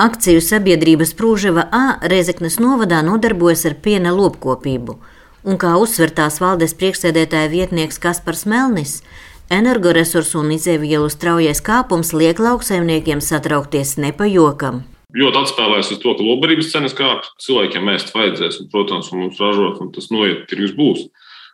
Akciju sabiedrības Prūževa A Reizeknas novadā nodarbojas ar piena lopkopību, un kā uzsver tās valdes priekšsēdētāja vietnieks Kaspars Melnis, energoresursu un izēvielu straujais kāpums liek lauksaimniekiem satraukties nepajokam. Ļoti atspēlēs uz to, ka lobarības cenas kāp, cilvēkiem ēst vajadzēs, un, protams, un mums ražot, un tas noiet tirgus būs.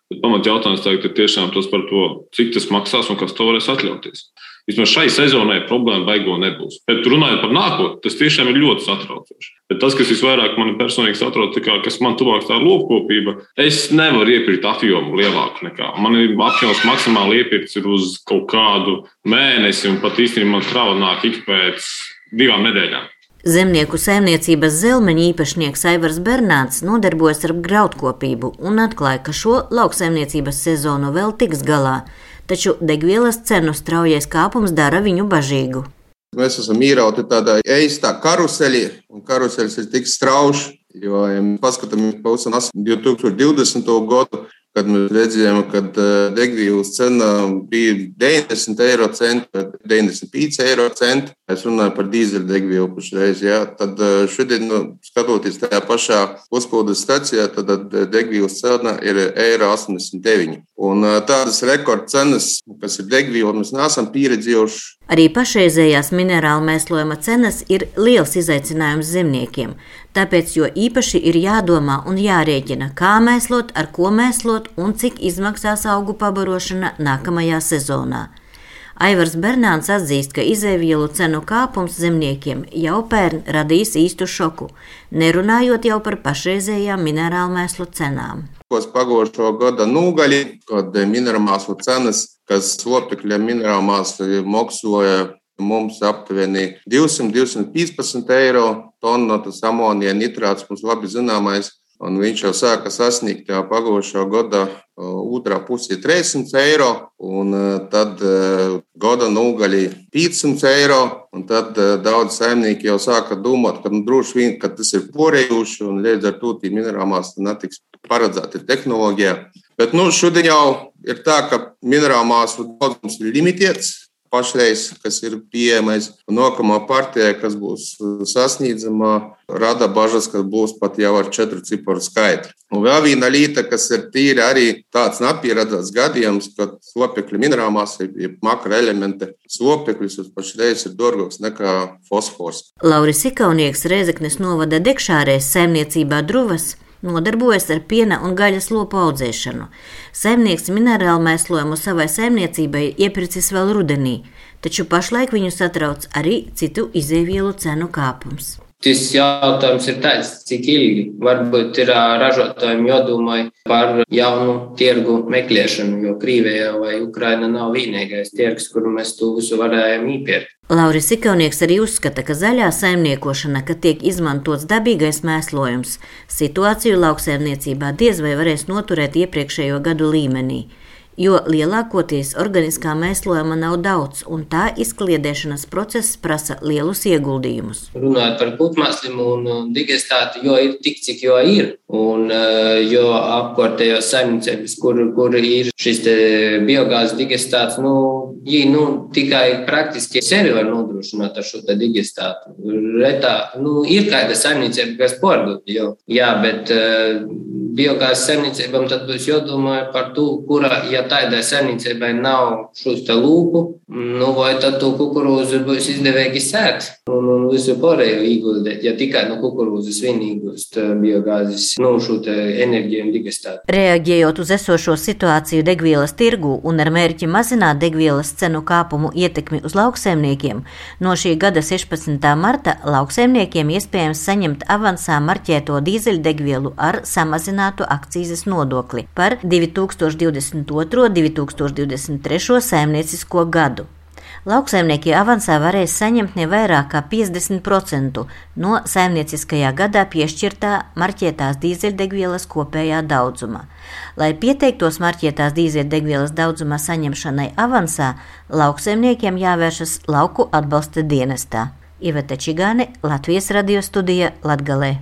Bet pamat jautājums tagad ir tiešām tas par to, cik tas maksās un kas to varēs atļauties. Vismaz šai sezonai problēma baigo nebūs. Bet runājot par nākotni, tas tiešām ir ļoti satraucoši. Bet tas, kas visvairāk man personīgi satrauc, kā, kas man tuvāk tā lopkopība, es nevaru iepirkt apjomu lielāku nekā. Man ir apjoms maksimāli iepirkts uz kaut kādu mēnesi, un pat īstenībā man krava nāk ik pēc divām nedēļām. Zemnieku saimniecības zelmeņa īpašnieks Aivars Bernāts nodarbojas ar graudkopību un atklāja, ka šo lauksaimniecības sezonu vēl tiks galā taču degvielas cenu straujais kāpums dara viņu bažīgu. Mēs esam īrauti tādā eistā karuselī, un karuselis ir tik strauji, jo, ja paskatāmies pa 2020. gadu, kad mēs redzējām, ka degvielas cena bija 90 eiro centi, 95 eiro centi. Es runāju par dīzeļdegvielu pašreiz. Jā. Tad šodien, nu, skatoties tajā pašā uzpildes stacijā, tad degvielas cena ir eiro 89. Un tādas rekordcenas, kas ir degviela, mēs neesam pieredzējuši. Arī pašreizējās minerālu mēslojuma cenas ir liels izaicinājums zemniekiem. Tāpēc jo īpaši ir jādomā un jārēķina, kā mēslot, ar ko mēslot un cik izmaksās augu pabarošana nākamajā sezonā. Aivars Bernāns atzīst, ka izēvielu cenu kāpums zemniekiem jau pērn radīs īstu šoku, nerunājot jau par pašreizējām minerālu mēslu cenām. Kos pagošo gada nūgaļi, kad minerālu cenas, kas lopekļa minerālu māslu maksoja Mums aptuveni 200-215 eiro tonna tas amonija nitrāts mums labi zināmais. Un viņš jau sāka sasniegt jau pagājušā gada otrā pusē 300 eiro, un tad gada nūgaļi 500 eiro. Tad daudz saimnieki jau sāka domāt, ka nu, droši vien ka tas ir porējuši, un līdz ar to tī minerālās netiks paredzēti tehnoloģijā. Bet nu, šodien jau ir tā, ka minerālās daudzums ir limitēts pašreiz, kas ir pieejamais. Nākamā partija, kas būs sasniedzama, rada bažas, ka būs pat jau ar četru ciparu skaitu. Un vēl viena lieta, kas ir tīri arī tāds nepieredzēts gadījums, kad slopekļa minerālās ir makroelementi. Slopeklis pašreiz ir dārgāks nekā fosfors. Lauris Ikaunieks Rēzeknes novada Dekšārēs saimniecībā Druvas nodarbojas ar piena un gaļas lopu audzēšanu. Saimnieks minerālu mēslojumu savai saimniecībai iepircis vēl rudenī, taču pašlaik viņu satrauc arī citu izēvielu cenu kāpums. Tas jautājums ir tāds, cik ilgi varbūt ir ražotājiem jādomā par jaunu tirgu meklēšanu, jo Krīvija vai Ukraina nav vienīgais tirgus, kur mēs to visu varējām iepirkt. Lauris Ikaunieks arī uzskata, ka zaļā saimniekošana, kad tiek izmantots dabīgais mēslojums, situāciju lauksēmniecībā diez vai varēs noturēt iepriekšējo gadu līmenī jo lielākoties organiskā mēslojuma nav daudz, un tā izkliedēšanas process prasa lielus ieguldījumus. Runājot par putmāslim un digestātu, jo ir tik, cik jo ir, un eh, jo apkārtējos saimniecības, kur, kur ir šis biogāzes digestāts, nu, viņi nu, tikai praktiski sevi var nodrošināt ar šo digestātu. Retā, nu, ir kāda saimniecība, kas pārdod, jo, jā, bet uh, biogāzes saimniecībām, tad būs jādomā par to, kura, ja tādai saimniecībai nav šos te lūpu, nu, vai tad to kukurūzu būs izdevīgi sēt un, un visu pārējo ieguldīt, ja tikai no kukurūzas vienīgi uz biogāzes, nu, šo te enerģiju un digestātu. Reaģējot uz esošo situāciju degvielas tirgu un ar mērķi mazināt degvielas cenu kāpumu ietekmi uz lauksaimniekiem, no šī gada 16. marta lauksaimniekiem iespējams saņemt avansā marķēto dīzeļdegvielu ar samazinātu akcijas nodokli par 2022. Un 2023. saimniecisko gadu. Lauksaimnieki avansā varēs saņemt ne vairāk kā 50% no saimnieciskajā gadā piešķirtā marķētās dīzeļdegvielas kopējā daudzuma. Lai pieteiktos marķētās dīzeļdegvielas daudzuma saņemšanai avansā, lauksaimniekiem jāvēršas lauku atbalsta dienestā. Iveta Čigāne, Latvijas radio studija Latgalē.